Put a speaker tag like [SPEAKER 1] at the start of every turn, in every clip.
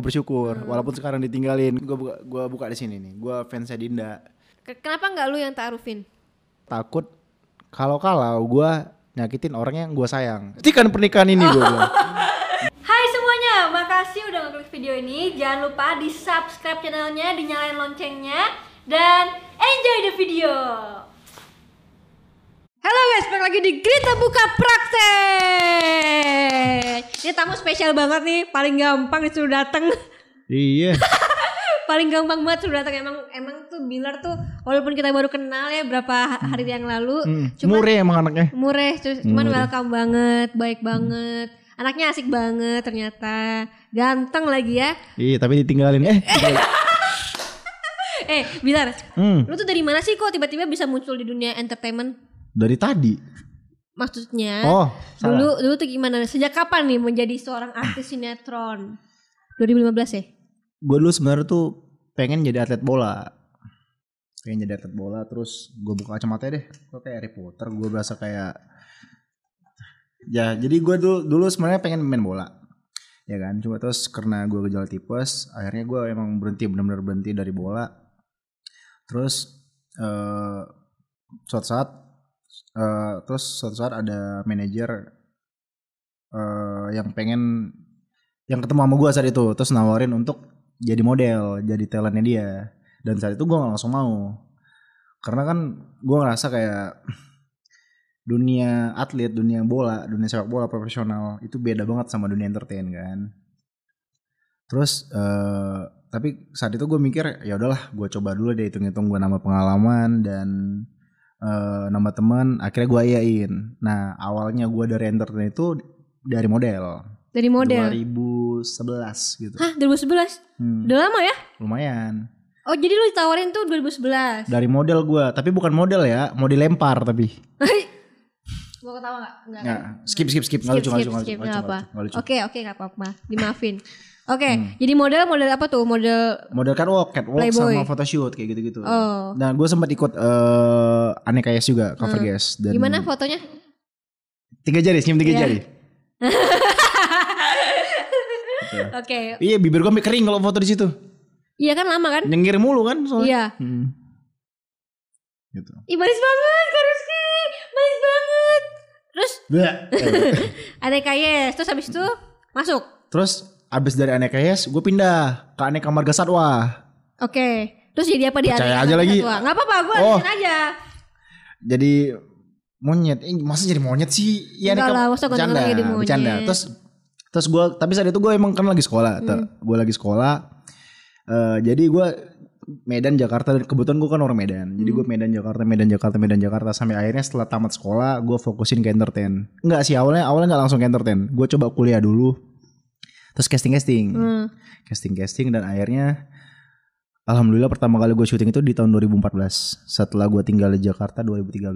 [SPEAKER 1] gue bersyukur walaupun sekarang ditinggalin gue buka gue buka di sini nih gue fansnya Dinda
[SPEAKER 2] Ke- Kenapa nggak lu yang taarufin?
[SPEAKER 1] takut kalau kalau gue nyakitin orang yang gue sayang kan pernikahan ini gue
[SPEAKER 2] Hai semuanya, makasih udah ngeklik video ini. Jangan lupa di subscribe channelnya, dinyalain loncengnya, dan enjoy the video. Halo guys, balik lagi di Grita Buka Praktek. Ini tamu spesial banget nih, paling gampang disuruh datang.
[SPEAKER 1] iya.
[SPEAKER 2] Paling gampang banget suruh datang emang emang tuh Bilar tuh walaupun kita baru kenal ya berapa hari yang lalu
[SPEAKER 1] Hmm,
[SPEAKER 2] cuman
[SPEAKER 1] murah emang anaknya.
[SPEAKER 2] Mureh cuman welcome banget baik banget. Anaknya asik banget ternyata. Ganteng lagi ya.
[SPEAKER 1] Iya tapi ditinggalin. Eh
[SPEAKER 2] eh Bilar
[SPEAKER 1] hmm,
[SPEAKER 2] lu tuh dari mana sih kok tiba-tiba bisa muncul di dunia entertainment
[SPEAKER 1] dari tadi?
[SPEAKER 2] Maksudnya
[SPEAKER 1] oh salah.
[SPEAKER 2] dulu dulu tuh gimana? Sejak kapan nih menjadi seorang artis sinetron? 2015 ya?
[SPEAKER 1] Gue dulu sebenarnya tuh pengen jadi atlet bola. Pengen jadi atlet bola terus gue buka kacamata deh. Gue kayak Harry Potter gue berasa kayak ya jadi gue dulu dulu sebenarnya pengen main bola ya kan? Cuma terus karena gue gejala tipes akhirnya gue emang berhenti benar-benar berhenti dari bola. Terus eh suatu saat eh terus suatu saat ada manajer eh yang pengen yang ketemu sama gue saat itu terus nawarin untuk jadi model jadi talentnya dia. Dan saat itu gue gak langsung mau. Karena kan gue ngerasa kayak dunia atlet dunia bola dunia sepak bola profesional itu beda banget sama dunia entertain kan? Terus eh tapi saat itu gue mikir ya udahlah gue coba dulu deh hitung-hitung gue nambah pengalaman dan eh nambah teman akhirnya gue iyain nah awalnya gue dari entertain itu dari model.
[SPEAKER 2] Dari model?
[SPEAKER 1] 2011 gitu.
[SPEAKER 2] Hah 2011
[SPEAKER 1] Hmm,
[SPEAKER 2] udah lama ya?
[SPEAKER 1] Lumayan.
[SPEAKER 2] Oh jadi lu ditawarin tuh 2011
[SPEAKER 1] dari model gua tapi bukan model ya mau dilempar tapi.
[SPEAKER 2] Gua ketawa gak? Enggak
[SPEAKER 1] nggak. Skip skip skip. Nggak lucu nggak lucu.
[SPEAKER 2] Oke, oke, nggak apa-apa. Dimaafin. Oke,
[SPEAKER 1] Hmm.
[SPEAKER 2] jadi model model apa tuh? Model
[SPEAKER 1] model catwalk catwalk
[SPEAKER 2] Playboy.
[SPEAKER 1] sama photoshoot kayak gitu gitu
[SPEAKER 2] Oh.
[SPEAKER 1] nah gue sempat ikut eh aneka yes juga cover
[SPEAKER 2] Hmm.
[SPEAKER 1] guest dan
[SPEAKER 2] gimana fotonya?
[SPEAKER 1] tiga jari senyum tiga
[SPEAKER 2] Iya.
[SPEAKER 1] jari
[SPEAKER 2] Oke.
[SPEAKER 1] iya bibir gue kering kalau foto di situ
[SPEAKER 2] Iya kan lama kan?
[SPEAKER 1] nyengir mulu kan soalnya
[SPEAKER 2] Iya.
[SPEAKER 1] Hmm. gitu
[SPEAKER 2] Ih manis banget Kak Rizky. Manis banget. Terus
[SPEAKER 1] Bleh.
[SPEAKER 2] aneka yes. Terus habis itu masuk.
[SPEAKER 1] terus abis dari aneka yes gue pindah ke aneka marga satwa
[SPEAKER 2] Oke. Terus jadi apa di
[SPEAKER 1] Percaya
[SPEAKER 2] aneka
[SPEAKER 1] aja lagi.
[SPEAKER 2] Satwa? Nggak apa-apa, gue
[SPEAKER 1] Oh.
[SPEAKER 2] aja.
[SPEAKER 1] jadi monyet eh, masa jadi monyet sih ya
[SPEAKER 2] Enggak lah, masa
[SPEAKER 1] bercanda
[SPEAKER 2] jadi monyet.
[SPEAKER 1] bercanda terus terus gue tapi saat itu gue emang kan lagi sekolah
[SPEAKER 2] Hmm.
[SPEAKER 1] gue lagi sekolah Eh, jadi gue Medan Jakarta dan kebetulan gue kan orang Medan jadi
[SPEAKER 2] Hmm.
[SPEAKER 1] gue Medan Jakarta Medan Jakarta Medan Jakarta sampai akhirnya setelah tamat sekolah gue fokusin ke entertain Enggak sih awalnya awalnya nggak langsung ke entertain gue coba kuliah dulu terus casting casting
[SPEAKER 2] Hmm.
[SPEAKER 1] casting casting dan akhirnya Alhamdulillah pertama kali gue syuting itu di tahun 2014 setelah gue tinggal di Jakarta 2013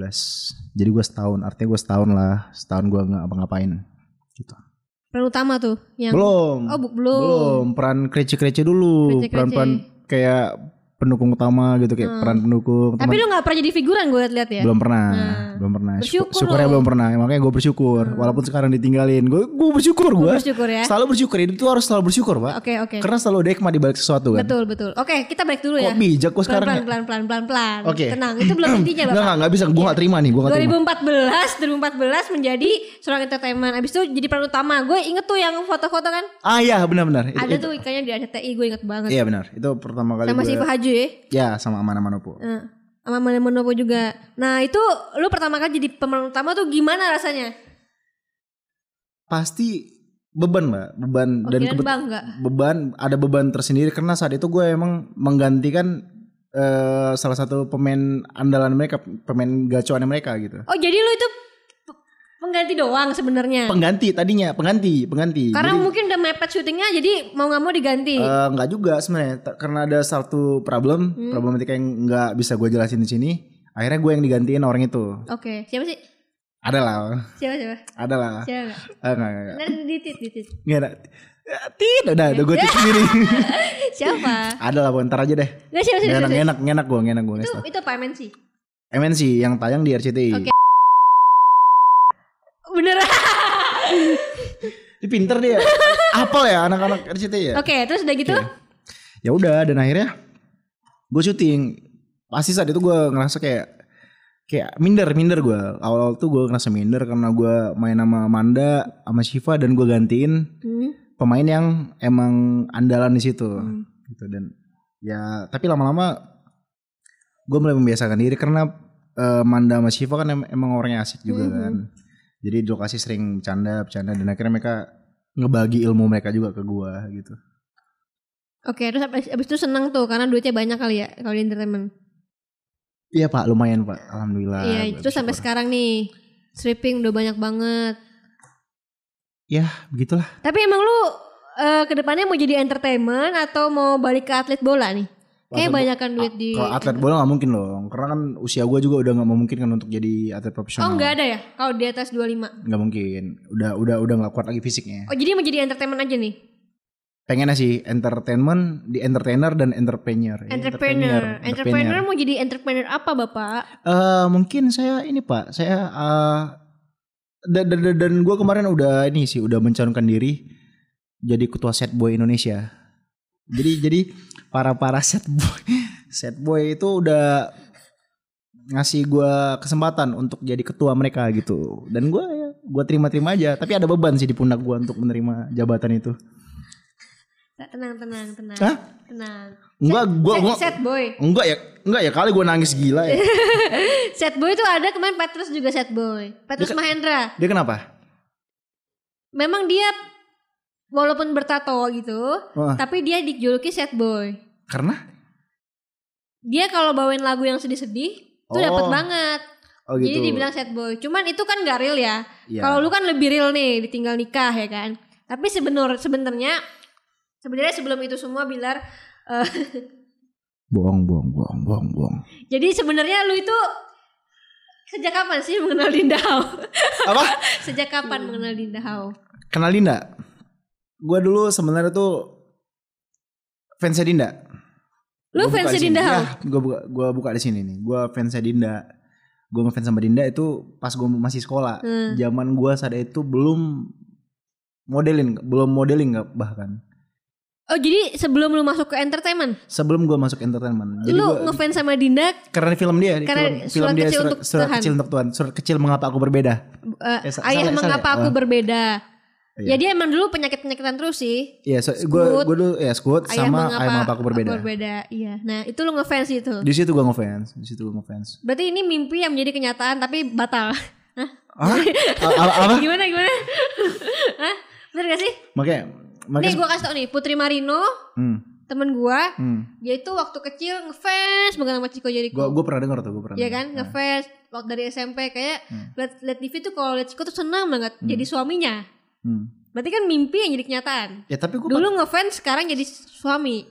[SPEAKER 1] jadi gue setahun artinya gue setahun lah setahun gue nggak apa-ngapain gitu.
[SPEAKER 2] Peran utama tuh yang
[SPEAKER 1] belum.
[SPEAKER 2] Oh, bu- belum.
[SPEAKER 1] belum. Peran krece-krece dulu.
[SPEAKER 2] Krece-krece.
[SPEAKER 1] peran-peran kayak pendukung utama gitu kayak peran pendukung
[SPEAKER 2] Tapi lu gak pernah jadi figuran gue liat ya?
[SPEAKER 1] belum pernah
[SPEAKER 2] Nah.
[SPEAKER 1] belum pernah
[SPEAKER 2] Bersyukur
[SPEAKER 1] Syukur- syukurnya belum pernah makanya gue bersyukur walaupun sekarang ditinggalin gue gue bersyukur gue
[SPEAKER 2] Bersyukur ya.
[SPEAKER 1] selalu bersyukur tuh harus selalu bersyukur pak
[SPEAKER 2] Oke, oke.
[SPEAKER 1] karena selalu ada hikmah di balik sesuatu kan
[SPEAKER 2] Betul, betul. Oke, kita balik dulu ya.
[SPEAKER 1] kok bijak gue sekarang
[SPEAKER 2] Pelan,
[SPEAKER 1] ya?
[SPEAKER 2] pelan, pelan, pelan, pelan.
[SPEAKER 1] Oke.
[SPEAKER 2] Tenang, itu belum intinya Bapak.
[SPEAKER 1] enggak, enggak bisa. Gue gak terima nih. Gue gak terima.
[SPEAKER 2] 2014, 2014 menjadi seorang entertainment. Abis itu jadi peran utama. Gue inget tuh yang foto-foto kan.
[SPEAKER 1] Ah iya benar-benar. Itu-
[SPEAKER 2] Ada
[SPEAKER 1] itu-
[SPEAKER 2] tuh ikannya di RCTI, gue inget banget.
[SPEAKER 1] Iya benar. Itu pertama kali
[SPEAKER 2] Sama
[SPEAKER 1] gue.
[SPEAKER 2] si Haju ya.
[SPEAKER 1] Ya sama Amana Manopo.
[SPEAKER 2] Eh, sama Mana Manopo juga. Nah itu lu pertama kali jadi pemeran utama tuh gimana rasanya?
[SPEAKER 1] Pasti beban mbak. Beban
[SPEAKER 2] Oh,
[SPEAKER 1] dan
[SPEAKER 2] bangga.
[SPEAKER 1] beban ada beban tersendiri karena saat itu gue emang menggantikan eh, salah satu pemain andalan mereka, pemain gacuannya mereka gitu.
[SPEAKER 2] Oh jadi lu itu pengganti doang sebenarnya.
[SPEAKER 1] Pengganti tadinya, pengganti, pengganti.
[SPEAKER 2] Karena
[SPEAKER 1] Jadi,
[SPEAKER 2] mungkin udah mepet syutingnya jadi mau nggak mau diganti.
[SPEAKER 1] eh, nggak juga sebenarnya karena ada satu problem,
[SPEAKER 2] Hmm.
[SPEAKER 1] problematika yang nggak bisa gue jelasin di sini. Akhirnya gue yang digantiin orang itu.
[SPEAKER 2] Oke, siapa sih?
[SPEAKER 1] Ada lah,
[SPEAKER 2] Siapa siapa?
[SPEAKER 1] ada lah.
[SPEAKER 2] Siapa nggak?
[SPEAKER 1] Eh, enggak, enggak, enggak.
[SPEAKER 2] Nah, ditit, ditit.
[SPEAKER 1] Enggak ada. Ya, Tidak, udah, udah gue cek sendiri.
[SPEAKER 2] Siapa?
[SPEAKER 1] ada lah, ntar aja deh.
[SPEAKER 2] Nggak siapa sih?
[SPEAKER 1] Ngenak,
[SPEAKER 2] sih?
[SPEAKER 1] ngenak, ngenak gue, ngenak gue.
[SPEAKER 2] Itu itu apa MNC?
[SPEAKER 1] MNC yang tayang di RCTI.
[SPEAKER 2] Oke. Beneran?
[SPEAKER 1] Dia pinter dia. Apel ya anak-anak RCTI ya.
[SPEAKER 2] Oke, terus udah gitu?
[SPEAKER 1] Ya udah dan akhirnya gue syuting. Pasti saat itu gue ngerasa kayak kayak minder minder gue. Awal-awal tuh gue ngerasa minder karena gue main sama Manda sama Shiva dan gue gantiin
[SPEAKER 2] Hmm.
[SPEAKER 1] pemain yang emang andalan di situ gitu dan ya tapi lama-lama gue mulai membiasakan diri karena eh, Manda sama Shiva kan em- emang orangnya asik juga kan jadi di lokasi sering bercanda bercanda dan akhirnya mereka ngebagi ilmu mereka juga ke gue gitu
[SPEAKER 2] Oke, terus abis, abis itu seneng tuh karena duitnya banyak kali ya kalau di entertainment.
[SPEAKER 1] iya pak lumayan pak alhamdulillah
[SPEAKER 2] Iya,
[SPEAKER 1] Gua
[SPEAKER 2] itu sampai sekarang nih stripping udah banyak banget.
[SPEAKER 1] ya begitulah
[SPEAKER 2] Tapi emang lu eh, ke depannya mau jadi entertainment atau mau balik ke atlet bola nih? Kayak banyakan duit di.
[SPEAKER 1] kalau atlet bola nggak mungkin dong karena kan usia gue juga udah nggak memungkinkan untuk jadi atlet
[SPEAKER 2] Oh
[SPEAKER 1] profesional
[SPEAKER 2] nggak ada ya? Kalau di atas 25
[SPEAKER 1] nggak mungkin udah udah udah nggak kuat lagi fisiknya
[SPEAKER 2] Oh jadi mau jadi entertainment aja nih?
[SPEAKER 1] pengennya sih entertainment di entertainer dan entrepreneur Ya,
[SPEAKER 2] Entrepreneur. Entrepreneur mau jadi entrepreneur apa bapak?
[SPEAKER 1] Eh, mungkin saya ini pak saya eh, dan dan, dan, gue kemarin udah ini sih udah mencalonkan diri jadi ketua set boy Indonesia jadi jadi para para set boy set boy itu udah ngasih gue kesempatan untuk jadi ketua mereka gitu dan gue ya gue terima-terima aja tapi ada beban sih di pundak gue untuk menerima jabatan itu
[SPEAKER 2] Tenang tenang tenang.
[SPEAKER 1] Hah?
[SPEAKER 2] Tenang.
[SPEAKER 1] enggak gue
[SPEAKER 2] Set,
[SPEAKER 1] gue
[SPEAKER 2] set boy.
[SPEAKER 1] enggak ya enggak ya kali gue nangis gila ya
[SPEAKER 2] Set boy itu ada kemarin Petrus juga set boy. Petrus
[SPEAKER 1] Dia-
[SPEAKER 2] Mahendra.
[SPEAKER 1] dia kenapa
[SPEAKER 2] Memang dia walaupun bertato gitu,
[SPEAKER 1] Wah,
[SPEAKER 2] tapi dia dijuluki set boy.
[SPEAKER 1] karena
[SPEAKER 2] Dia kalau bawain lagu yang sedih-sedih itu
[SPEAKER 1] Oh,
[SPEAKER 2] dapat banget.
[SPEAKER 1] oh gitu
[SPEAKER 2] Jadi dibilang set boy. Cuman itu kan gak real ya.
[SPEAKER 1] Iya.
[SPEAKER 2] Kalau lu kan lebih real nih, ditinggal nikah ya kan. Tapi sebenarnya sebenarnya sebenarnya sebelum itu semua Bilar eh,
[SPEAKER 1] bohong bohong bohong bohong bohong
[SPEAKER 2] jadi sebenarnya lu itu sejak kapan sih mengenal Dinda Hao?
[SPEAKER 1] apa
[SPEAKER 2] sejak kapan mengenal Dinda Hao?
[SPEAKER 1] kenal Dinda gue dulu sebenarnya tuh fansnya Dinda
[SPEAKER 2] Lu
[SPEAKER 1] Gua
[SPEAKER 2] fansnya. Dinda?
[SPEAKER 1] Ya, gue buka, gua buka di sini nih. Gue fansnya Dinda. Gue ngefans sama Dinda itu pas gue masih sekolah.
[SPEAKER 2] Hmm.
[SPEAKER 1] Zaman gue saat itu belum modelin, belum modeling nggak bahkan.
[SPEAKER 2] Oh jadi sebelum lu masuk ke entertainment,
[SPEAKER 1] Sebelum gue masuk entertainment. Jadi
[SPEAKER 2] lu
[SPEAKER 1] gua,
[SPEAKER 2] ngefans sama Dinda
[SPEAKER 1] karena film dia,
[SPEAKER 2] Karena
[SPEAKER 1] film, film
[SPEAKER 2] surat
[SPEAKER 1] dia
[SPEAKER 2] kecil
[SPEAKER 1] surat,
[SPEAKER 2] untuk
[SPEAKER 1] surat
[SPEAKER 2] Tuhan.
[SPEAKER 1] kecil untuk Tuhan. Surat kecil mengapa aku berbeda.
[SPEAKER 2] eh,
[SPEAKER 1] Eh, sa-
[SPEAKER 2] ayah
[SPEAKER 1] salah-
[SPEAKER 2] mengapa
[SPEAKER 1] salah ya?
[SPEAKER 2] aku
[SPEAKER 1] Oh.
[SPEAKER 2] berbeda.
[SPEAKER 1] Iya.
[SPEAKER 2] Ya dia emang dulu penyakit-penyakitan terus sih.
[SPEAKER 1] Iya, so, gue
[SPEAKER 2] Squid.
[SPEAKER 1] gue dulu ya squad
[SPEAKER 2] Ayah
[SPEAKER 1] sama
[SPEAKER 2] mengapa,
[SPEAKER 1] ayah mengapa aku berbeda.
[SPEAKER 2] Iya. Nah itu lu ngefans itu.
[SPEAKER 1] Di situ gue ngefans, di situ gue ngefans.
[SPEAKER 2] Berarti ini mimpi yang menjadi kenyataan tapi batal. Hah?
[SPEAKER 1] Apa?
[SPEAKER 2] Gimana gimana? Hah? Bener gak sih?
[SPEAKER 1] Makanya,
[SPEAKER 2] Nih
[SPEAKER 1] makanya.
[SPEAKER 2] gue kasih tau nih Putri Marino
[SPEAKER 1] Hmm,
[SPEAKER 2] temen gue
[SPEAKER 1] hmm.
[SPEAKER 2] dia itu waktu kecil ngefans banget sama Chico Jericho.
[SPEAKER 1] Gue gue pernah denger tuh, gue pernah.
[SPEAKER 2] Iya kan ngefans waktu dari SMP kayak
[SPEAKER 1] Hmm.
[SPEAKER 2] liat, liat TV tuh kalau liat Chico tuh senang banget jadi suaminya.
[SPEAKER 1] Hmm.
[SPEAKER 2] Berarti kan mimpi yang jadi kenyataan.
[SPEAKER 1] Ya tapi gue
[SPEAKER 2] Dulu ngefans sekarang jadi suami.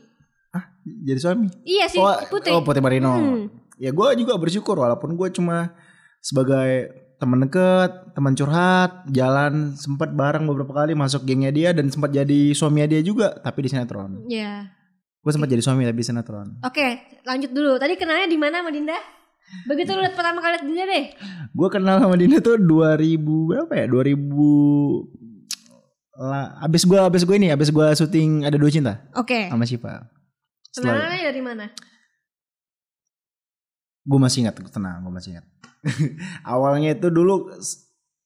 [SPEAKER 1] jadi suami.
[SPEAKER 2] Iya sih
[SPEAKER 1] oh,
[SPEAKER 2] Putri.
[SPEAKER 1] oh Putri Marino.
[SPEAKER 2] Hmm.
[SPEAKER 1] Ya gue juga bersyukur walaupun gue cuma sebagai teman deket, teman curhat, jalan sempat bareng beberapa kali masuk gengnya dia dan sempat jadi suaminya dia juga tapi di sinetron.
[SPEAKER 2] Iya.
[SPEAKER 1] Gue sempat jadi suami tapi di sinetron.
[SPEAKER 2] Oke, lanjut dulu. Tadi kenalnya di mana sama Dinda? Begitu lu liat pertama kali liat Dinda deh.
[SPEAKER 1] Gue kenal sama Dinda tuh 2000 berapa ya? 2000 lah abis gue abis gue ini abis gue syuting ada dua cinta
[SPEAKER 2] Oke.
[SPEAKER 1] sama Shiva. Setelah
[SPEAKER 2] Kenalannya dari mana?
[SPEAKER 1] gue masih ingat tenang gue masih ingat awalnya itu dulu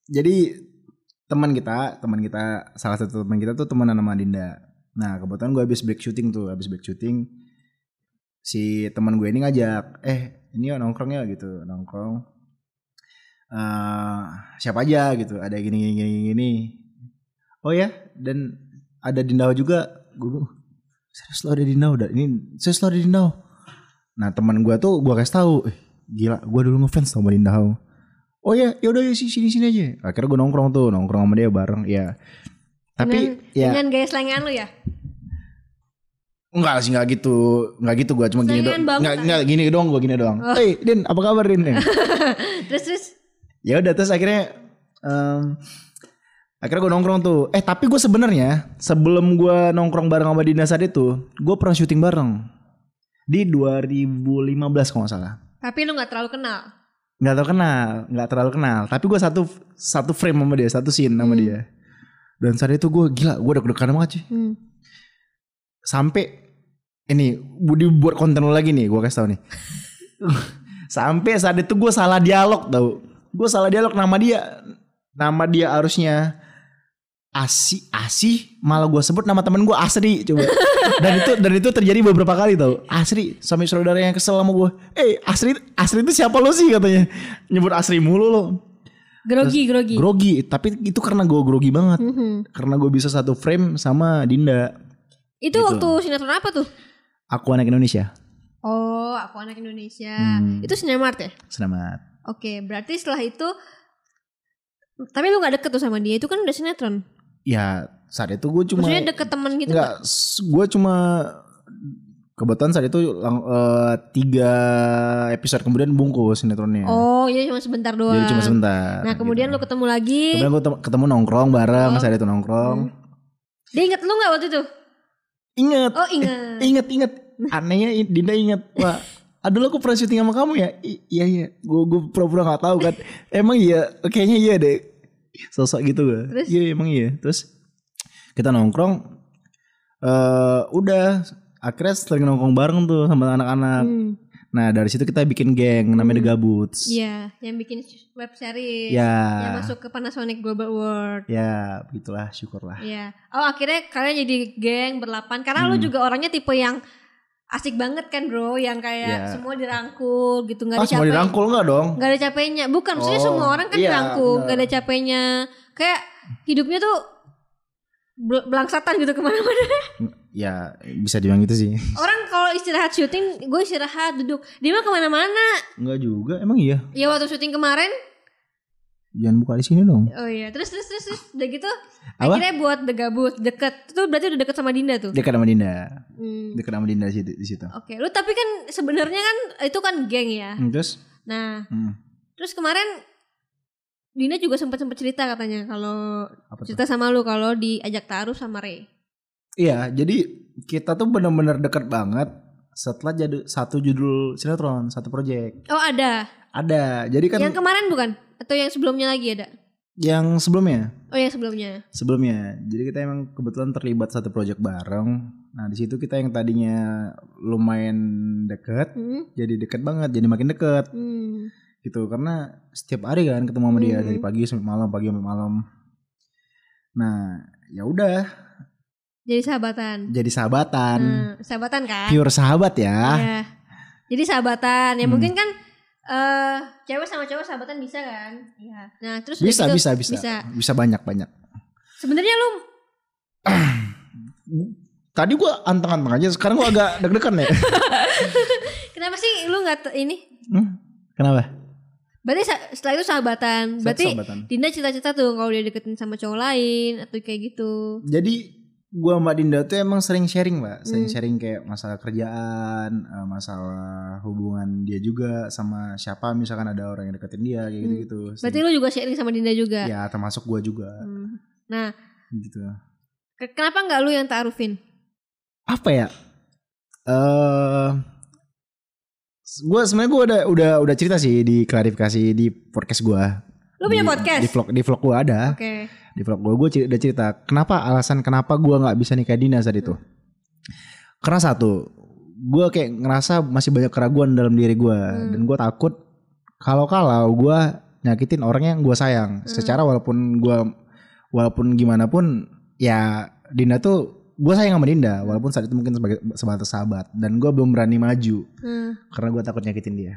[SPEAKER 1] jadi teman kita teman kita salah satu teman kita tuh teman sama Dinda nah kebetulan gue habis break shooting tuh habis break shooting si teman gue ini ngajak eh ini yuk nongkrong ya gitu nongkrong Eh siapa aja gitu ada gini gini gini gini oh ya dan ada Dinda juga gue serius lo ada Dinda udah ini serius lo ada Dinda Nah teman gue tuh gue kasih tahu, eh, gila gue dulu ngefans sama Dinda Hao. Oh ya, yaudah ya sini sini aja. Akhirnya gue nongkrong tuh, nongkrong sama dia bareng, ya. Tapi
[SPEAKER 2] dengan,
[SPEAKER 1] ya
[SPEAKER 2] dengan gaya selengean lu ya?
[SPEAKER 1] enggak sih enggak gitu, enggak gitu gue cuma gini doang. Enggak, enggak gini doang gue gini doang.
[SPEAKER 2] Oh.
[SPEAKER 1] Hey Din, apa kabar Din?
[SPEAKER 2] terus terus
[SPEAKER 1] ya udah terus akhirnya em, akhirnya gue nongkrong tuh. Eh tapi gue sebenarnya sebelum gue nongkrong bareng sama Dinda saat itu, gue pernah syuting bareng di 2015 kalau nggak salah.
[SPEAKER 2] tapi lu nggak terlalu kenal.
[SPEAKER 1] nggak terlalu kenal nggak terlalu kenal tapi gue satu satu frame sama dia satu scene sama
[SPEAKER 2] Hmm.
[SPEAKER 1] dia Dan saat itu gue gila, gue deg-degan banget cuy.
[SPEAKER 2] Hmm.
[SPEAKER 1] Sampai ini Budi buat konten lo lagi nih, gue kasih tau nih. Sampai saat itu gue salah dialog tau. Gue salah dialog nama dia. Nama dia harusnya Asi Asi malah gue sebut nama temen gue Asri coba dan itu dan itu terjadi beberapa kali tau Asri sampai saudara yang kesel sama gue eh Asri Asri itu siapa lo sih katanya nyebut Asri mulu lo
[SPEAKER 2] Grogi, grogi.
[SPEAKER 1] grogi tapi itu karena gue grogi banget
[SPEAKER 2] Mhm.
[SPEAKER 1] karena gue bisa satu frame sama Dinda
[SPEAKER 2] Itu
[SPEAKER 1] Gitu.
[SPEAKER 2] waktu sinetron apa tuh?
[SPEAKER 1] aku anak Indonesia
[SPEAKER 2] Oh, aku anak Indonesia.
[SPEAKER 1] Hmm.
[SPEAKER 2] Itu Cinemark ya?
[SPEAKER 1] selamat
[SPEAKER 2] Oke, berarti setelah itu tapi lu gak deket tuh sama dia itu kan udah sinetron.
[SPEAKER 1] Ya saat itu gue cuma
[SPEAKER 2] Maksudnya deket temen gitu
[SPEAKER 1] Enggak, gue cuma kebetulan saat itu lang- eh, tiga episode kemudian bungkus sinetronnya.
[SPEAKER 2] Oh, iya cuma sebentar doang.
[SPEAKER 1] Jadi cuma sebentar.
[SPEAKER 2] Nah, kemudian lu ketemu lagi.
[SPEAKER 1] Kemudian gue ketemu nongkrong bareng
[SPEAKER 2] Oh.
[SPEAKER 1] saat itu nongkrong.
[SPEAKER 2] Dia inget lu gak waktu itu?
[SPEAKER 1] Ingat.
[SPEAKER 2] Oh, inget.
[SPEAKER 1] Ingat ingat. Anehnya i- Dinda ingat. Wah, aduh aku pernah syuting sama kamu ya? I- iya iya. Gue gue pura-pura nggak tahu kan. emang iya. Kayaknya iya deh. Sosok gitu gue.
[SPEAKER 2] Terus?
[SPEAKER 1] Iya emang iya. Terus kita nongkrong. eh udah akhirnya sering nongkrong bareng tuh sama anak-anak.
[SPEAKER 2] Hmm,
[SPEAKER 1] Nah dari situ kita bikin geng namanya The Gabuts.
[SPEAKER 2] Iya, yang bikin web series.
[SPEAKER 1] Ya.
[SPEAKER 2] Yang masuk ke Panasonic Global Award.
[SPEAKER 1] Ya begitulah syukurlah.
[SPEAKER 2] Iya. Oh, akhirnya kalian jadi geng berlapan karena lu
[SPEAKER 1] Hmm.
[SPEAKER 2] juga orangnya tipe yang asik banget kan, Bro, yang kayak
[SPEAKER 1] Iya.
[SPEAKER 2] semua dirangkul gitu, nggak
[SPEAKER 1] Ah
[SPEAKER 2] ada
[SPEAKER 1] semua
[SPEAKER 2] capek.
[SPEAKER 1] dirangkul nggak dong?
[SPEAKER 2] Gak ada capeknya. Bukan, maksudnya
[SPEAKER 1] Oh,
[SPEAKER 2] semua orang kan
[SPEAKER 1] iya,
[SPEAKER 2] dirangkul,
[SPEAKER 1] benar.
[SPEAKER 2] gak ada capeknya. Kayak hidupnya tuh bel- belangsatan gitu ke mana-mana.
[SPEAKER 1] Ya bisa dibilang gitu sih.
[SPEAKER 2] Orang kalau istirahat syuting, gue istirahat duduk. Dia mah ke mana-mana.
[SPEAKER 1] Enggak juga emang iya.
[SPEAKER 2] Ya waktu syuting kemarin,
[SPEAKER 1] Jangan buka di sini dong.
[SPEAKER 2] oh iya. Terus terus terus, terus. udah gitu.
[SPEAKER 1] Apa?
[SPEAKER 2] Akhirnya buat The Gabut deket. Itu berarti udah deket sama Dinda tuh.
[SPEAKER 1] Dekat sama Dinda.
[SPEAKER 2] Hmm.
[SPEAKER 1] Dekat sama Dinda di situ. Di situ.
[SPEAKER 2] Oke, lu tapi kan sebenarnya kan itu kan geng ya.
[SPEAKER 1] Hmm, Terus?
[SPEAKER 2] Nah,
[SPEAKER 1] Hmm,
[SPEAKER 2] terus kemarin Dinda juga sempat sempat cerita katanya kalau cerita sama lu kalau diajak taruh sama Ray.
[SPEAKER 1] Iya, jadi kita tuh bener-bener deket banget setelah jadi satu judul sinetron, satu project.
[SPEAKER 2] Oh ada.
[SPEAKER 1] Ada. Jadi kan
[SPEAKER 2] Yang kemarin bukan? Atau yang sebelumnya lagi ada?
[SPEAKER 1] yang sebelumnya,
[SPEAKER 2] Oh yang sebelumnya.
[SPEAKER 1] sebelumnya. Jadi kita emang kebetulan terlibat satu project bareng. Nah, di situ kita yang tadinya lumayan deket,
[SPEAKER 2] Hmm.
[SPEAKER 1] jadi deket banget, jadi makin deket
[SPEAKER 2] Hmm.
[SPEAKER 1] gitu. Karena setiap hari kan ketemu sama dia
[SPEAKER 2] Hmm.
[SPEAKER 1] dari pagi sampai malam, pagi sampai malam. Nah, ya udah,
[SPEAKER 2] Jadi sahabatan.
[SPEAKER 1] jadi sahabatan.
[SPEAKER 2] Nah, sahabatan kan?
[SPEAKER 1] Pure sahabat ya.
[SPEAKER 2] Iya. Jadi sahabatan. Ya
[SPEAKER 1] Hmm.
[SPEAKER 2] mungkin kan eh cewek sama cowok sahabatan bisa kan? Iya. Nah, terus
[SPEAKER 1] Bisa,
[SPEAKER 2] gitu-
[SPEAKER 1] bisa, bisa,
[SPEAKER 2] Bisa.
[SPEAKER 1] bisa, banyak, banyak.
[SPEAKER 2] Sebenarnya lu
[SPEAKER 1] Tadi gua anteng-anteng aja, sekarang gua agak deg-degan ya.
[SPEAKER 2] kenapa sih lu nggak ini?
[SPEAKER 1] Hmm? Kenapa?
[SPEAKER 2] Berarti setelah itu sahabatan. Berarti
[SPEAKER 1] Sahabatan.
[SPEAKER 2] Dinda cerita-cerita tuh kalau dia deketin sama cowok lain atau kayak gitu.
[SPEAKER 1] Jadi gua Mbak Dinda tuh emang sering sharing, Mbak. Sering
[SPEAKER 2] Hmm.
[SPEAKER 1] sharing kayak masalah kerjaan, eh, masalah hubungan dia juga sama siapa misalkan ada orang yang deketin dia kayak
[SPEAKER 2] Hmm.
[SPEAKER 1] gitu-gitu.
[SPEAKER 2] Berarti lu juga sharing sama Dinda juga.
[SPEAKER 1] Ya, termasuk gua juga
[SPEAKER 2] Hmm. Nah,
[SPEAKER 1] gitu.
[SPEAKER 2] ke- kenapa nggak lu yang taarufin?
[SPEAKER 1] Apa ya? Eh gue sebenarnya gue udah udah udah cerita sih di klarifikasi di podcast gua.
[SPEAKER 2] Lu punya
[SPEAKER 1] Di-
[SPEAKER 2] podcast?
[SPEAKER 1] Di vlog di vlog gua ada.
[SPEAKER 2] Oke.
[SPEAKER 1] Di vlog gue gue udah cerita kenapa alasan kenapa gue nggak bisa nikah Dina saat itu karena satu gue kayak ngerasa masih banyak keraguan dalam diri gue
[SPEAKER 2] Hmm.
[SPEAKER 1] dan gue takut kalau kalau gue nyakitin orang yang gue sayang
[SPEAKER 2] Hmm.
[SPEAKER 1] secara walaupun gue walaupun gimana pun ya Dinda tuh gue sayang sama Dinda walaupun saat itu mungkin sebagai sebatas sahabat dan gue belum berani maju
[SPEAKER 2] Hmm.
[SPEAKER 1] karena gue takut nyakitin dia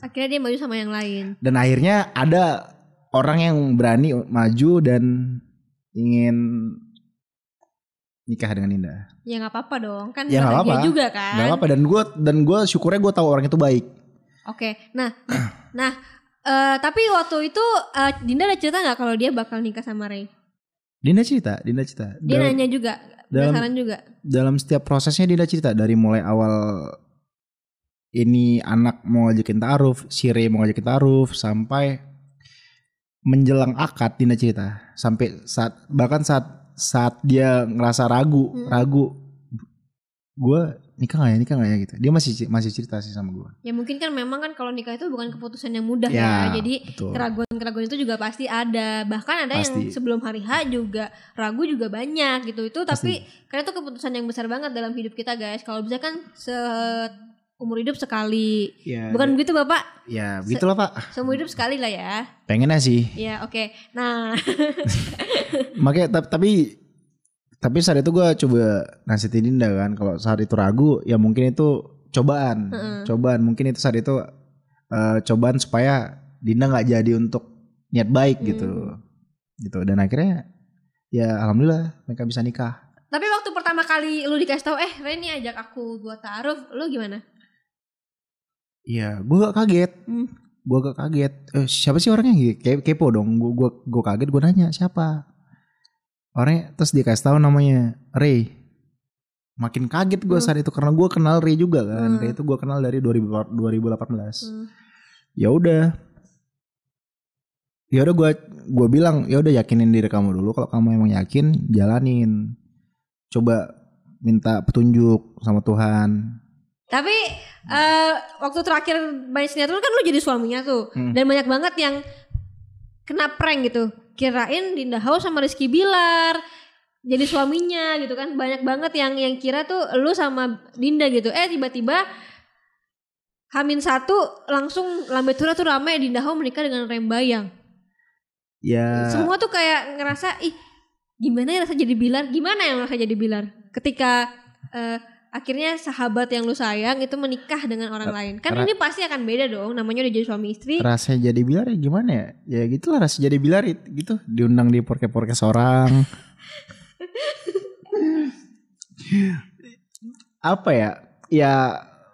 [SPEAKER 2] Akhirnya dia maju sama yang lain.
[SPEAKER 1] dan akhirnya ada orang yang berani maju dan ingin nikah dengan Dinda.
[SPEAKER 2] Ya nggak apa-apa dong, kan
[SPEAKER 1] Ya, nggak
[SPEAKER 2] bahagia
[SPEAKER 1] apa-apa.
[SPEAKER 2] juga kan.
[SPEAKER 1] Gak apa-apa dan gue dan gue syukurnya gue tahu orang itu baik.
[SPEAKER 2] Oke, nah, nah, eh, tapi waktu itu eh, Dinda ada cerita nggak kalau dia bakal nikah sama Ray?
[SPEAKER 1] Dinda cerita, Dinda cerita.
[SPEAKER 2] Dia
[SPEAKER 1] dalam,
[SPEAKER 2] nanya juga,
[SPEAKER 1] dalam-
[SPEAKER 2] juga.
[SPEAKER 1] dalam setiap prosesnya Dinda cerita dari mulai awal ini anak mau ngajakin taaruf, si Ray mau ngajakin taaruf sampai menjelang akad Dinda cerita sampai saat bahkan saat saat dia ngerasa ragu
[SPEAKER 2] Hmm.
[SPEAKER 1] ragu gue nikah gak ya nikah gak ya gitu dia masih masih cerita sih sama gue
[SPEAKER 2] Ya mungkin kan memang kan kalau nikah itu bukan keputusan yang mudah
[SPEAKER 1] Ya,
[SPEAKER 2] ya. Jadi
[SPEAKER 1] betul.
[SPEAKER 2] keraguan-keraguan itu juga pasti ada. Bahkan ada yang
[SPEAKER 1] Pasti.
[SPEAKER 2] sebelum hari H juga ragu juga banyak gitu. Itu tapi karena itu keputusan yang besar banget dalam hidup kita guys. Kalau bisa kan se umur hidup sekali.
[SPEAKER 1] ya
[SPEAKER 2] Bukan begitu Bapak?
[SPEAKER 1] ya begitulah pak
[SPEAKER 2] Seumur hidup sekali lah ya.
[SPEAKER 1] pengennya sih
[SPEAKER 2] Ya oke. Nah
[SPEAKER 1] makanya ta- tapi tapi saat itu gue coba nasihatin Dinda kan kalau saat itu ragu ya mungkin itu cobaan
[SPEAKER 2] Heeh.
[SPEAKER 1] cobaan mungkin itu saat itu eh, cobaan supaya Dinda nggak jadi untuk niat baik gitu
[SPEAKER 2] Hmm.
[SPEAKER 1] gitu dan akhirnya ya alhamdulillah mereka bisa nikah
[SPEAKER 2] tapi waktu pertama kali lu dikasih tahu eh Reni ajak aku buat taruh, lu gimana?
[SPEAKER 1] Iya, gue gak kaget.
[SPEAKER 2] Hmm.
[SPEAKER 1] Gue gak kaget. Eh, siapa sih orangnya? Gitu? Ke- kepo dong. Gue gua, gua kaget. Gue nanya siapa. Orangnya terus dikasih tahu namanya Ray. Makin kaget gue
[SPEAKER 2] Hmm.
[SPEAKER 1] saat itu karena gue kenal Ray juga kan.
[SPEAKER 2] Hmm.
[SPEAKER 1] Ray itu gue kenal dari 2000 2018.
[SPEAKER 2] Hmm.
[SPEAKER 1] Ya udah. Ya udah gue gue bilang ya udah yakinin diri kamu dulu. Kalau kamu emang yakin jalanin. Coba minta petunjuk sama Tuhan.
[SPEAKER 2] Tapi eh, waktu terakhir main sinetron kan lu jadi suaminya tuh.
[SPEAKER 1] Hmm.
[SPEAKER 2] Dan banyak banget yang kena prank gitu. Kirain Dinda House sama Rizky Bilar jadi suaminya gitu kan. Banyak banget yang yang kira tuh lu sama Dinda gitu. Eh tiba-tiba Hamin satu langsung lambe tura tuh rame Dinda House menikah dengan Rembayang.
[SPEAKER 1] Ya
[SPEAKER 2] Semua tuh kayak ngerasa ih gimana ya rasa jadi Bilar? Gimana yang rasa jadi Bilar? Ketika eh, akhirnya sahabat yang lu sayang itu menikah dengan orang lain. Kan
[SPEAKER 1] ra-
[SPEAKER 2] ini pasti akan beda dong. Namanya udah jadi suami istri.
[SPEAKER 1] rasanya jadi bilar ya gimana ya ya gitulah rasa jadi bilar it- gitu diundang di porke porke orang apa ya ya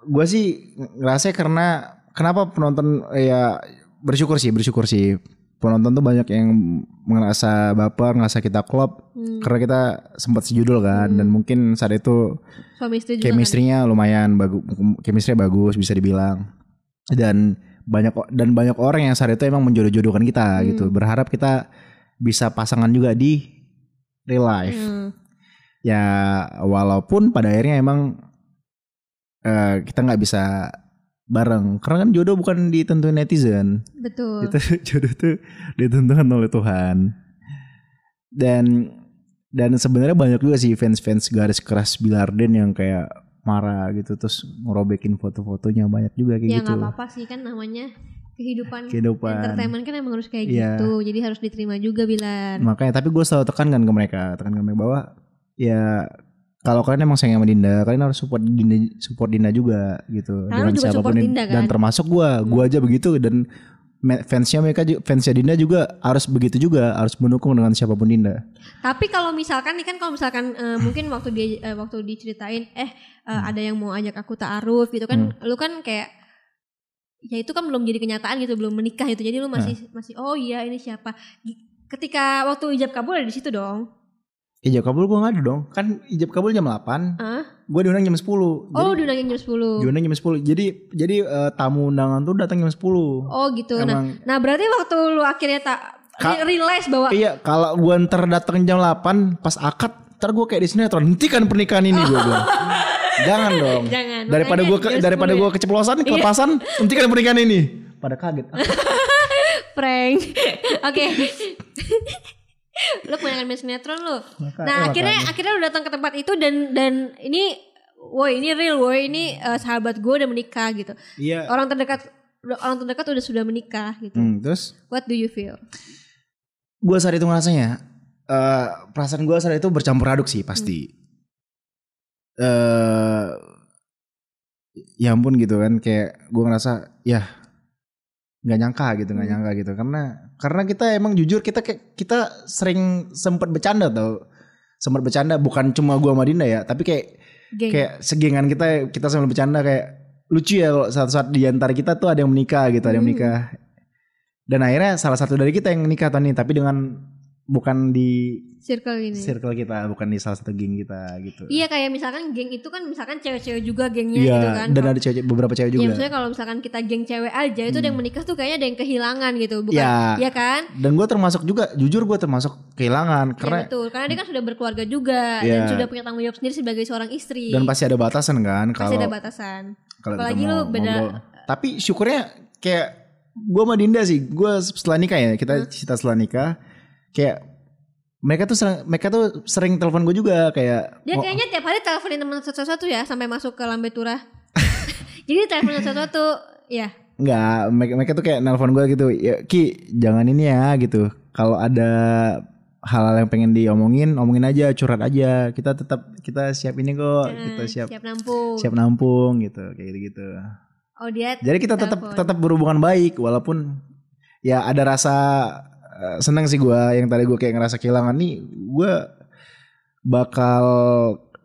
[SPEAKER 1] gue sih ngerasa karena kenapa penonton ya bersyukur sih bersyukur sih penonton tuh banyak yang ngerasa baper ngerasa kita klop
[SPEAKER 2] Hmm,
[SPEAKER 1] karena kita sempat sejudul kan. Dan mungkin saat itu
[SPEAKER 2] juga kan.
[SPEAKER 1] chemistry-nya lumayan bagus chemistry bagus bisa dibilang. Dan banyak dan banyak orang yang saat itu emang menjodoh-jodohkan kita
[SPEAKER 2] Hmm.
[SPEAKER 1] gitu. Berharap kita bisa pasangan juga di real life.
[SPEAKER 2] Hmm,
[SPEAKER 1] ya walaupun pada akhirnya emang eh, kita nggak bisa bareng karena kan jodoh bukan ditentuin netizen
[SPEAKER 2] betul.
[SPEAKER 1] itu jodoh tuh ditentukan oleh Tuhan dan dan sebenarnya banyak juga sih fans-fans garis keras Bilarden yang kayak marah gitu terus ngerobekin foto-fotonya banyak juga kayak
[SPEAKER 2] Ya
[SPEAKER 1] gitu
[SPEAKER 2] nggak apa-apa sih kan namanya kehidupan
[SPEAKER 1] kehidupan
[SPEAKER 2] entertainment kan emang harus kayak
[SPEAKER 1] Iya.
[SPEAKER 2] gitu. Jadi harus diterima juga Bilar.
[SPEAKER 1] makanya tapi gue selalu tekankan ke mereka tekankan ke mereka bahwa ya kalau kalian emang sayang sama Dinda kalian harus support Dinda support Dinda juga gitu.
[SPEAKER 2] Karena lu juga
[SPEAKER 1] ini.
[SPEAKER 2] Dinda, kan?
[SPEAKER 1] dan termasuk gue gue aja begitu dan fansnya mereka fansnya Dinda juga harus begitu juga harus mendukung dengan siapa pun Dinda.
[SPEAKER 2] Tapi kalau misalkan nih kan kalau misalkan eh, mungkin waktu dia eh, waktu diceritain eh
[SPEAKER 1] Hmm.
[SPEAKER 2] ada yang mau ajak aku taaruf gitu kan lu kan kayak ya itu kan belum jadi kenyataan gitu belum menikah itu. Jadi lu masih masih oh iya ini siapa? Ketika waktu ijab kabul ada di situ dong
[SPEAKER 1] Ijab kabul gue gak ada dong. Kan ijab kabul jam 8
[SPEAKER 2] Hah?
[SPEAKER 1] Gue diundang jam 10
[SPEAKER 2] oh
[SPEAKER 1] Jadi
[SPEAKER 2] diundangin jam 10
[SPEAKER 1] diundang jam 10 Jadi jadi eh, tamu undangan tuh datang jam 10
[SPEAKER 2] oh gitu. Nah
[SPEAKER 1] Emang
[SPEAKER 2] nah berarti waktu lu akhirnya tak
[SPEAKER 1] Ka-
[SPEAKER 2] realize bahwa
[SPEAKER 1] Iya kalau gue ntar datang jam 8 Pas akad Ntar gue kayak di sinetron Hentikan pernikahan ini gue bilang. Jangan dong.
[SPEAKER 2] Jangan,
[SPEAKER 1] Daripada gue
[SPEAKER 2] 10
[SPEAKER 1] daripada
[SPEAKER 2] ya.
[SPEAKER 1] gue keceplosan Kelepasan Hentikan pernikahan ini. Pada kaget.
[SPEAKER 2] Prank. Oke lu kebanyakan main sinetron lu?
[SPEAKER 1] Maka-
[SPEAKER 2] nah
[SPEAKER 1] eh,
[SPEAKER 2] akhirnya
[SPEAKER 1] makanya.
[SPEAKER 2] akhirnya lu datang ke tempat itu dan dan ini woi ini real woi ini eh, sahabat gue udah menikah gitu.
[SPEAKER 1] Iya.
[SPEAKER 2] Orang terdekat orang terdekat udah sudah menikah gitu.
[SPEAKER 1] Hmm, Terus?
[SPEAKER 2] What do you feel?
[SPEAKER 1] Gue saat itu ngerasanya eh perasaan gue saat itu bercampur aduk sih pasti. Eh ya ampun gitu kan kayak gue ngerasa ya nggak nyangka gitu nggak
[SPEAKER 2] Hmm.
[SPEAKER 1] nyangka gitu. Karena karena kita emang jujur kita kayak kita sering sempat bercanda tau. Sempat bercanda bukan cuma gue sama Dinda ya tapi kayak
[SPEAKER 2] geng.
[SPEAKER 1] kayak segengan kita kita sambil bercanda kayak lucu ya kalau satu saat di antara kita tuh ada yang menikah gitu ada yang
[SPEAKER 2] Hmm.
[SPEAKER 1] menikah. Dan akhirnya salah satu dari kita yang menikah tahun ini tapi dengan bukan di
[SPEAKER 2] circle ini.
[SPEAKER 1] circle kita, bukan di salah satu geng kita gitu.
[SPEAKER 2] Iya kayak misalkan geng itu kan misalkan cewek-cewek juga gengnya
[SPEAKER 1] Iya,
[SPEAKER 2] gitu kan.
[SPEAKER 1] dan
[SPEAKER 2] Kalau-
[SPEAKER 1] ada cewek beberapa cewek
[SPEAKER 2] Ya
[SPEAKER 1] juga.
[SPEAKER 2] maksudnya kalau misalkan kita geng cewek aja itu ada yang menikah tuh kayaknya ada yang kehilangan gitu, bukan?
[SPEAKER 1] Iya.
[SPEAKER 2] Iya kan?
[SPEAKER 1] Dan gue termasuk juga, jujur gue termasuk kehilangan
[SPEAKER 2] Iya
[SPEAKER 1] karena
[SPEAKER 2] betul, karena dia kan sudah berkeluarga juga dan
[SPEAKER 1] Iya.
[SPEAKER 2] sudah punya tanggung jawab sendiri sebagai seorang istri.
[SPEAKER 1] dan pasti ada batasan kan
[SPEAKER 2] Pasti ada
[SPEAKER 1] kalau
[SPEAKER 2] batasan.
[SPEAKER 1] kalau
[SPEAKER 2] apalagi lu beda-
[SPEAKER 1] ngobrol. Tapi syukurnya kayak gue sama Dinda sih, gue setelah nikah ya, kita cerita setelah nikah, kayak mereka tuh sering, mereka tuh sering telepon gue juga kayak
[SPEAKER 2] Dia
[SPEAKER 1] "Mau-
[SPEAKER 2] kayaknya tiap hari teleponin teman satu-satu ya sampai masuk ke lambe turah. Jadi teleponin satu-satu, ya.
[SPEAKER 1] Enggak, mereka, mereka tuh kayak nelpon gue gitu. Ya, Ki, jangan ini ya gitu. Kalau ada hal-hal yang pengen diomongin, omongin aja, curhat aja. Kita tetap kita siap ini kok, kita
[SPEAKER 2] Eh,
[SPEAKER 1] siap
[SPEAKER 2] siap nampung.
[SPEAKER 1] siap nampung gitu, kayak gitu-gitu.
[SPEAKER 2] Oh dia
[SPEAKER 1] Jadi kita tetap
[SPEAKER 2] Telepon.
[SPEAKER 1] tetap berhubungan baik walaupun ya ada rasa seneng sih gua yang tadi gue kayak ngerasa kehilangan nih gue bakal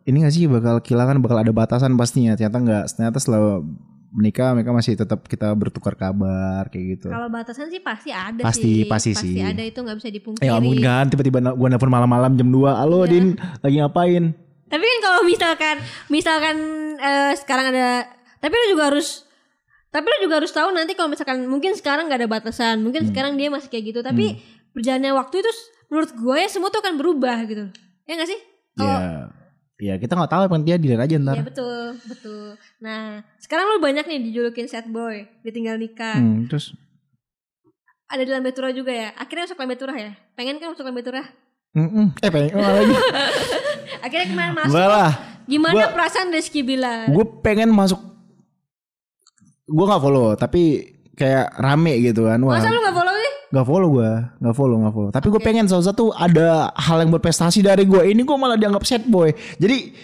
[SPEAKER 1] ini gak sih bakal kehilangan bakal ada batasan pastinya ternyata nggak ternyata setelah menikah mereka masih tetap kita bertukar kabar kayak gitu
[SPEAKER 2] kalau batasan sih pasti ada
[SPEAKER 1] Pasti-
[SPEAKER 2] sih.
[SPEAKER 1] pasti sih.
[SPEAKER 2] ada itu nggak bisa dipungkiri.
[SPEAKER 1] ya mungkin kan tiba-tiba gue nelfon malam-malam jam 2 halo
[SPEAKER 2] Iya.
[SPEAKER 1] Din lagi ngapain
[SPEAKER 2] Tapi kan kalau misalkan misalkan eh, sekarang ada tapi lu juga harus tapi lu juga harus tahu nanti kalau misalkan mungkin sekarang nggak ada batasan, mungkin
[SPEAKER 1] Hmm.
[SPEAKER 2] sekarang dia masih kayak gitu, tapi berjalannya waktu itu menurut gue ya semua tuh akan berubah gitu. Ya gak sih? Kalau
[SPEAKER 1] ya ya kita nggak tahu yang dia dilihat aja ntar
[SPEAKER 2] Iya betul, betul. Nah, sekarang lu banyak nih dijulukin sad boy, ditinggal nikah.
[SPEAKER 1] Hmm, terus
[SPEAKER 2] Ada di Lambe Turah juga ya. Akhirnya masuk Lambe Turah ya. Pengen kan masuk Lambe Turah?
[SPEAKER 1] Mm-mm. eh pengen oh, lagi
[SPEAKER 2] Akhirnya kemarin masuk. Gimana
[SPEAKER 1] Gua-
[SPEAKER 2] perasaan Rizky bilang?
[SPEAKER 1] gue pengen masuk gue nggak follow tapi kayak rame gitu kan. Wah.
[SPEAKER 2] Masa lu gak follow sih?
[SPEAKER 1] nggak follow gue nggak follow nggak follow. Tapi gue pengen salah satu ada hal yang berprestasi dari gue ini gue malah dianggap sad boy. Jadi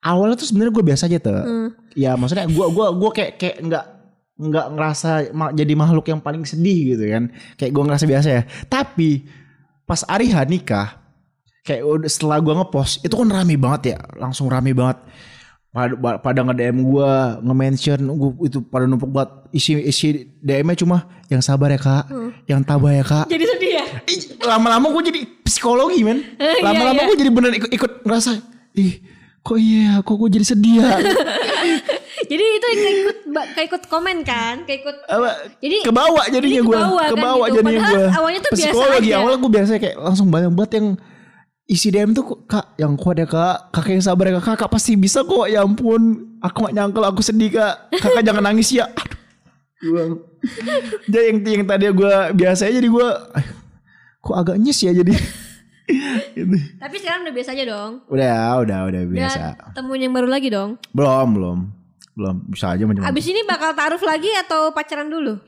[SPEAKER 1] awalnya tuh sebenarnya gue biasa aja tuh.
[SPEAKER 2] Hmm.
[SPEAKER 1] ya maksudnya gue gua gue kayak kayak nggak nggak ngerasa jadi makhluk yang paling sedih gitu kan. Kayak gue ngerasa biasa ya. Tapi pas Ariha nikah kayak udah setelah gue ngepost itu kan rame banget ya. Langsung rame banget pada, pada nge-DM gue nge-mention gua itu pada numpuk banget isi isi DM-nya cuma yang sabar ya kak. Yang tabah ya kak.
[SPEAKER 2] Jadi sedih ya?
[SPEAKER 1] Lama-lama gue jadi psikologi men.
[SPEAKER 2] Iya,
[SPEAKER 1] lama-lama
[SPEAKER 2] iya.
[SPEAKER 1] gue jadi bener ikut, ikut ngerasa ih kok iya kok gue jadi sedih ya?
[SPEAKER 2] Jadi itu kayak ikut kayak ikut komen kan, kayak ikut
[SPEAKER 1] apa?
[SPEAKER 2] Jadi
[SPEAKER 1] kebawa jadinya
[SPEAKER 2] jadi
[SPEAKER 1] gue
[SPEAKER 2] kebawa kan
[SPEAKER 1] kebawa
[SPEAKER 2] gitu.
[SPEAKER 1] jadinya gue
[SPEAKER 2] awalnya tuh biasa
[SPEAKER 1] psikologi
[SPEAKER 2] aja.
[SPEAKER 1] awalnya gue biasa kayak langsung banyak banget yang isi DM tuh kak yang kuat ya kak. Kakak yang sabar ya kak. Kakak pasti bisa kok. Ya ampun. Aku gak nyangka aku sedih kak. Kakak jangan nangis ya. Aduh. Jadi yang yang tadi gue biasa aja jadi gue kok agak nyes ya jadi? Gitu.
[SPEAKER 2] tapi sekarang udah biasa aja dong.
[SPEAKER 1] udah udah udah
[SPEAKER 2] Udah
[SPEAKER 1] biasa.
[SPEAKER 2] temuin yang baru lagi dong.
[SPEAKER 1] belum belum. Belum. Bisa aja macam
[SPEAKER 2] Abis ini bakal taruh lagi atau pacaran dulu?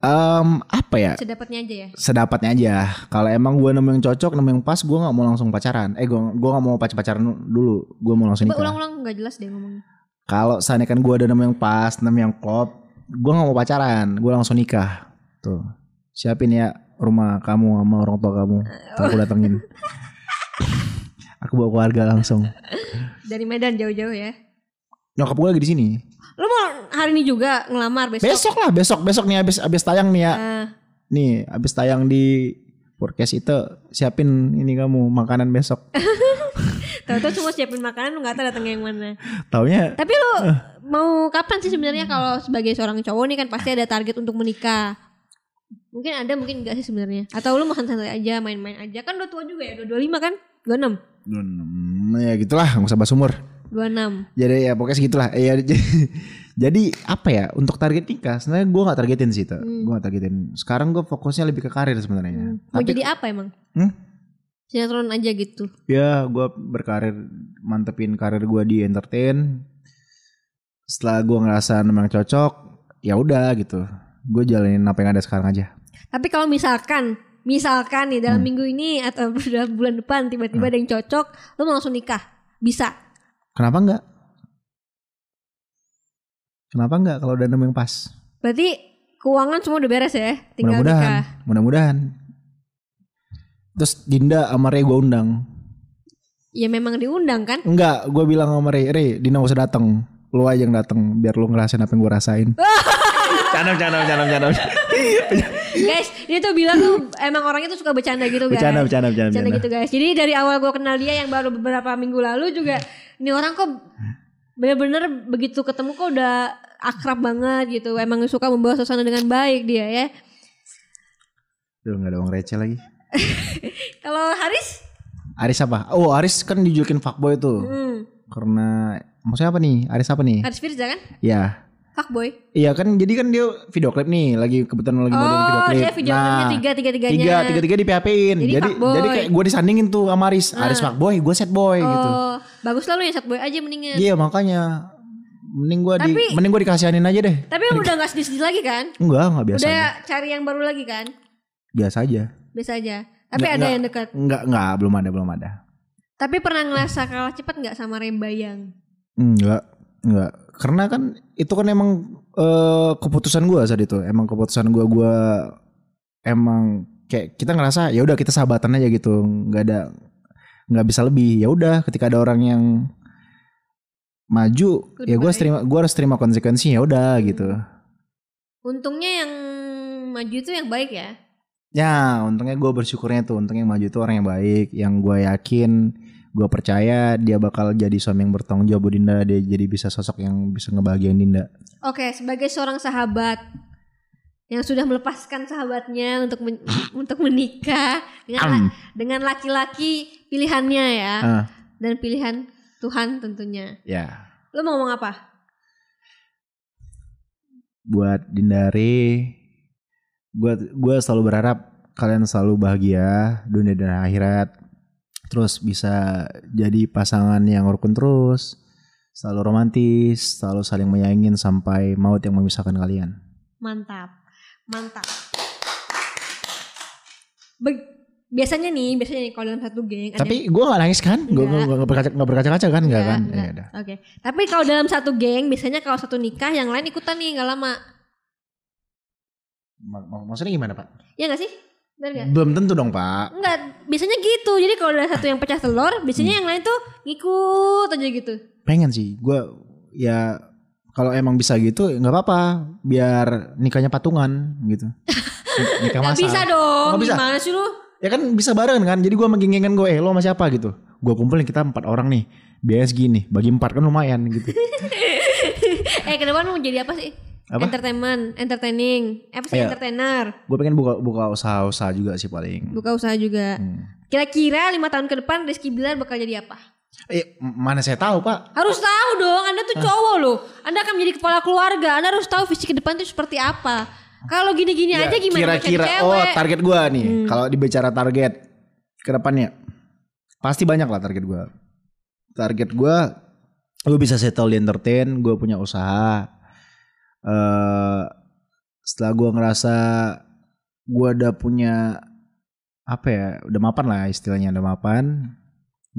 [SPEAKER 1] Em, apa ya
[SPEAKER 2] Sedapatnya aja ya.
[SPEAKER 1] sedapatnya aja. Kalau emang gue nemu yang cocok, nemu yang pas, gue nggak mau langsung pacaran. Eh, gue gue nggak mau pacar pacaran dulu. Gue mau langsung
[SPEAKER 2] Coba
[SPEAKER 1] nikah.
[SPEAKER 2] ulang-ulang nggak jelas deh ngomongnya.
[SPEAKER 1] Kalau seandainya kan gue ada nemu yang pas, nemu yang klop, gue nggak mau pacaran. Gue langsung nikah. Tuh, siapin ya rumah kamu sama orang tua kamu. Ntar Aku datengin. Aku bawa keluarga langsung.
[SPEAKER 2] Dari Medan jauh-jauh ya.
[SPEAKER 1] Nyokap gue lagi di sini.
[SPEAKER 2] Lu mau hari ini juga ngelamar besok?
[SPEAKER 1] Besok lah, besok besok nih abis abis tayang nih ya.
[SPEAKER 2] Ah,
[SPEAKER 1] Nih, abis tayang di podcast itu siapin ini kamu makanan besok.
[SPEAKER 2] tahu-tahu cuma siapin makanan lu nggak tahu datangnya yang mana.
[SPEAKER 1] Taunya
[SPEAKER 2] Tapi lu mau kapan sih sebenarnya kalau sebagai seorang cowok nih kan pasti ada target untuk menikah. Mungkin ada mungkin enggak sih sebenarnya. Atau lu mau santai aja main-main aja. Kan udah tua juga ya, udah 25 kan? 26.
[SPEAKER 1] Hmm, ya gitulah nggak usah bahas umur
[SPEAKER 2] 26.
[SPEAKER 1] jadi ya pokoknya segitulah Eh, ya jadi apa ya untuk target nikah sebenarnya gue nggak targetin sih tuh gue nggak targetin sekarang gue fokusnya lebih ke karir sebenarnya
[SPEAKER 2] Mau
[SPEAKER 1] tapi
[SPEAKER 2] jadi apa emang?
[SPEAKER 1] Hmm?
[SPEAKER 2] Sinetron aja gitu.
[SPEAKER 1] ya gue berkarir mantepin karir gue di entertain setelah gue ngerasa memang cocok ya udah gitu gue jalanin apa yang ada sekarang aja
[SPEAKER 2] Tapi kalau misalkan misalkan nih
[SPEAKER 1] Hmm.
[SPEAKER 2] dalam minggu ini atau dalam bulan depan tiba-tiba ada yang cocok, lu mau langsung nikah. Bisa.
[SPEAKER 1] Kenapa enggak kenapa enggak kalau udah nemu yang pas
[SPEAKER 2] Berarti keuangan semua udah beres ya, tinggal
[SPEAKER 1] mudah-mudahan
[SPEAKER 2] nikah.
[SPEAKER 1] mudah-mudahan terus Dinda sama Ray gue undang
[SPEAKER 2] Ya memang diundang kan?
[SPEAKER 1] enggak gue bilang sama Ray Ray Dinda gak usah datang lu aja yang datang biar lu ngerasain apa yang gue rasain canam canam canam canam
[SPEAKER 2] guys, ini tuh bilang tuh emang orangnya tuh suka bercanda gitu guys.
[SPEAKER 1] Bercanda, bercanda, bercanda,
[SPEAKER 2] Bercanda
[SPEAKER 1] bercanda.
[SPEAKER 2] gitu guys. Jadi dari awal gue kenal dia yang baru beberapa minggu lalu juga, ini orang kok bener-bener begitu ketemu kok udah akrab banget gitu. Emang suka membawa suasana dengan baik dia ya.
[SPEAKER 1] Duh gak ada uang receh lagi.
[SPEAKER 2] Kalau Haris,
[SPEAKER 1] Aris apa? Oh Aris kan dijulukin fuckboy tuh.
[SPEAKER 2] hmm,
[SPEAKER 1] Karena maksudnya apa nih? Aris apa nih?
[SPEAKER 2] Haris Firza kan?
[SPEAKER 1] Ya.
[SPEAKER 2] Fuckboy.
[SPEAKER 1] Iya kan jadi kan dia video klip nih lagi kebetulan lagi model video
[SPEAKER 2] Oh,
[SPEAKER 1] klip.
[SPEAKER 2] dia video klipnya tiga tiga tiganya.
[SPEAKER 1] Tiga tiga tiga di PHP-in.
[SPEAKER 2] Jadi
[SPEAKER 1] Jadi
[SPEAKER 2] fuckboy.
[SPEAKER 1] jadi kayak gue disandingin tuh sama Aris. Aris fuckboy, gue set boy gitu.
[SPEAKER 2] Bagus lah lu yang boy aja mendingan.
[SPEAKER 1] Iya makanya mending gue di mending gue dikasihanin aja deh.
[SPEAKER 2] Tapi udah gak sedih-sedih lagi kan?
[SPEAKER 1] Enggak, enggak biasa
[SPEAKER 2] Udah
[SPEAKER 1] aja.
[SPEAKER 2] cari yang baru lagi kan?
[SPEAKER 1] Biasa aja.
[SPEAKER 2] Biasa aja. Tapi
[SPEAKER 1] Nggak-
[SPEAKER 2] ada
[SPEAKER 1] nggak-
[SPEAKER 2] yang dekat.
[SPEAKER 1] Enggak, enggak, belum ada, belum ada.
[SPEAKER 2] Tapi pernah ngerasa kalah cepat nggak sama Rembayang?
[SPEAKER 1] Enggak, enggak. Karena kan itu kan emang eh, keputusan gua saat itu. Emang keputusan gua gua emang kayak kita ngerasa ya udah kita sahabatan aja gitu. nggak ada nggak bisa lebih. Ya udah ketika ada orang yang maju
[SPEAKER 2] Lebih
[SPEAKER 1] ya harus terima gua harus terima konsekuensinya ya udah gitu.
[SPEAKER 2] Untungnya yang maju itu yang baik ya.
[SPEAKER 1] Ya, untungnya gue bersyukurnya tuh, untungnya yang maju itu orang yang baik, yang gue yakin, gue percaya dia bakal jadi suami yang bertanggung jawab Dinda, dia jadi bisa sosok yang bisa ngebahagiain Dinda.
[SPEAKER 2] Oke, sebagai seorang sahabat yang sudah melepaskan sahabatnya untuk men- untuk menikah dengan
[SPEAKER 1] Am.
[SPEAKER 2] dengan laki-laki pilihannya ya
[SPEAKER 1] Ah,
[SPEAKER 2] dan pilihan Tuhan tentunya.
[SPEAKER 1] ya,
[SPEAKER 2] Lo mau ngomong apa?
[SPEAKER 1] buat Dindari, gue gue selalu berharap kalian selalu bahagia dunia dan akhirat, terus bisa jadi pasangan yang rukun terus, selalu romantis, selalu saling menyayangin sampai maut yang memisahkan kalian.
[SPEAKER 2] Mantap. Mantap. Be- biasanya nih, biasanya nih kalau dalam satu geng ada
[SPEAKER 1] Tapi gue gak nangis kan? Gue gak berkaca gak berkaca-kaca kan? Enggak kan?
[SPEAKER 2] Enggak,
[SPEAKER 1] Ya udah.
[SPEAKER 2] Oke. Tapi kalau dalam satu geng biasanya kalau satu nikah yang lain ikutan nih nggak lama.
[SPEAKER 1] Mak- mak- Maksudnya gimana pak?
[SPEAKER 2] Ya nggak sih?
[SPEAKER 1] Belum tentu dong pak.
[SPEAKER 2] Enggak, biasanya gitu. Jadi kalau ada satu yang pecah telur, biasanya yang lain tuh ngikut aja gitu.
[SPEAKER 1] Pengen sih. Gue ya kalau emang bisa gitu nggak apa-apa. Biar nikahnya patungan gitu. Nikah
[SPEAKER 2] Gak
[SPEAKER 1] masal.
[SPEAKER 2] bisa dong.
[SPEAKER 1] Nggak bisa.
[SPEAKER 2] Gimana sih lu?
[SPEAKER 1] Ya kan bisa bareng kan. Jadi gue menggenggengkan gue. Eh lo sama siapa gitu. Gue kumpulin kita empat orang nih. Biaya segini. Bagi empat kan lumayan gitu.
[SPEAKER 2] eh ke depan mau jadi apa sih?
[SPEAKER 1] Apa?
[SPEAKER 2] Entertainment, entertaining. Eh, apa sih
[SPEAKER 1] Iya.
[SPEAKER 2] entertainer?
[SPEAKER 1] gue pengen buka buka usaha-usaha juga sih paling.
[SPEAKER 2] Buka usaha juga.
[SPEAKER 1] Hmm.
[SPEAKER 2] Kira-kira lima tahun ke depan Rizky Bilar bakal jadi apa?
[SPEAKER 1] Eh mana saya tahu pak.
[SPEAKER 2] Harus tahu dong, Anda tuh cowok loh. Anda akan menjadi kepala keluarga. Anda harus tahu visi ke depan tuh seperti apa. Kalau gini-gini
[SPEAKER 1] Ya,
[SPEAKER 2] aja gimana
[SPEAKER 1] Kira-kira oh target gua nih.
[SPEAKER 2] Hmm.
[SPEAKER 1] Kalau dibicara target ke depannya pasti banyak lah target gua. Target gua gue bisa settle di entertain, gue punya usaha. eh setelah gua ngerasa gua udah punya apa ya, udah mapan lah istilahnya udah mapan.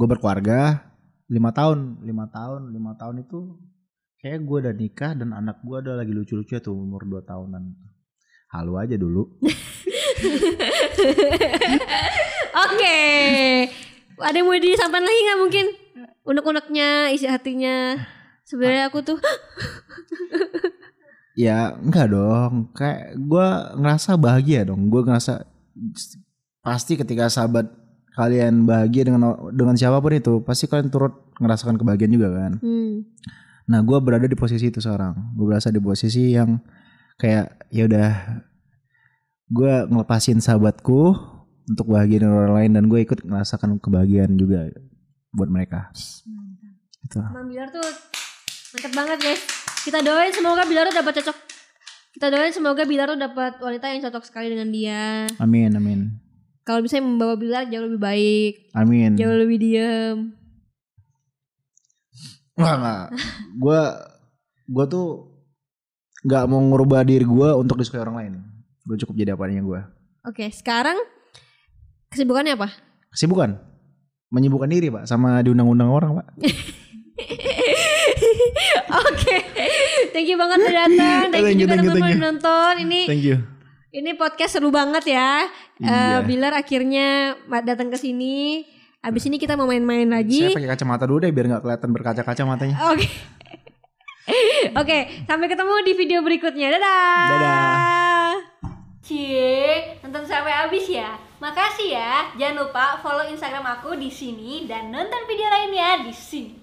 [SPEAKER 1] Gue berkeluarga lima tahun, lima tahun, lima tahun itu kayak gue udah nikah dan anak gue udah lagi lucu-lucu tuh umur 2 tahunan. Halu aja dulu.
[SPEAKER 2] Oke. Ada yang mau disampaikan lagi nggak mungkin? Unek-uneknya, isi hatinya. Sebenarnya aku tuh
[SPEAKER 1] Ya enggak dong. Kayak gue ngerasa bahagia dong. Gue ngerasa pasti ketika sahabat kalian bahagia dengan dengan siapa pun itu, pasti kalian turut ngerasakan kebahagiaan juga kan.
[SPEAKER 2] hmm,
[SPEAKER 1] Nah gue berada di posisi itu sekarang. Gue berasa di posisi yang kayak ya udah gue ngelepasin sahabatku untuk bahagia dengan orang lain dan gue ikut ngerasakan kebahagiaan juga buat mereka. Itu.
[SPEAKER 2] Bang Bilar tuh mantep banget guys. Kita doain semoga Bilar tuh dapat cocok. Kita doain semoga Bilar tuh dapat wanita yang cocok sekali dengan dia.
[SPEAKER 1] Amin amin
[SPEAKER 2] Kalau bisa membawa Bilar jauh lebih baik,
[SPEAKER 1] amin.
[SPEAKER 2] jauh lebih diam.
[SPEAKER 1] Enggak enggak. Gue gue tuh nggak mau ngubah diri gue untuk disukai orang lain. Gue cukup jadi apa adanya gue.
[SPEAKER 2] Oke, sekarang kesibukannya apa?
[SPEAKER 1] Kesibukan menyibukkan diri pak sama diundang-undang orang pak.
[SPEAKER 2] Oke, thank you banget udah datang. Thank,
[SPEAKER 1] Thank
[SPEAKER 2] you juga
[SPEAKER 1] thank you,
[SPEAKER 2] teman-teman
[SPEAKER 1] thank
[SPEAKER 2] yang nonton. Ini
[SPEAKER 1] Thank you.
[SPEAKER 2] Ini podcast seru banget ya. Eh,
[SPEAKER 1] Iya.
[SPEAKER 2] Bilar akhirnya datang ke sini. Abis ini kita mau main-main lagi.
[SPEAKER 1] Saya pakai kacamata dulu deh biar nggak kelihatan berkaca-kaca matanya.
[SPEAKER 2] Oke. Oke, sampai ketemu di video berikutnya. Dadah.
[SPEAKER 1] Dadah.
[SPEAKER 2] Cie, nonton sampai habis ya. Makasih ya. Jangan lupa follow Instagram aku di sini dan nonton video lainnya di sini.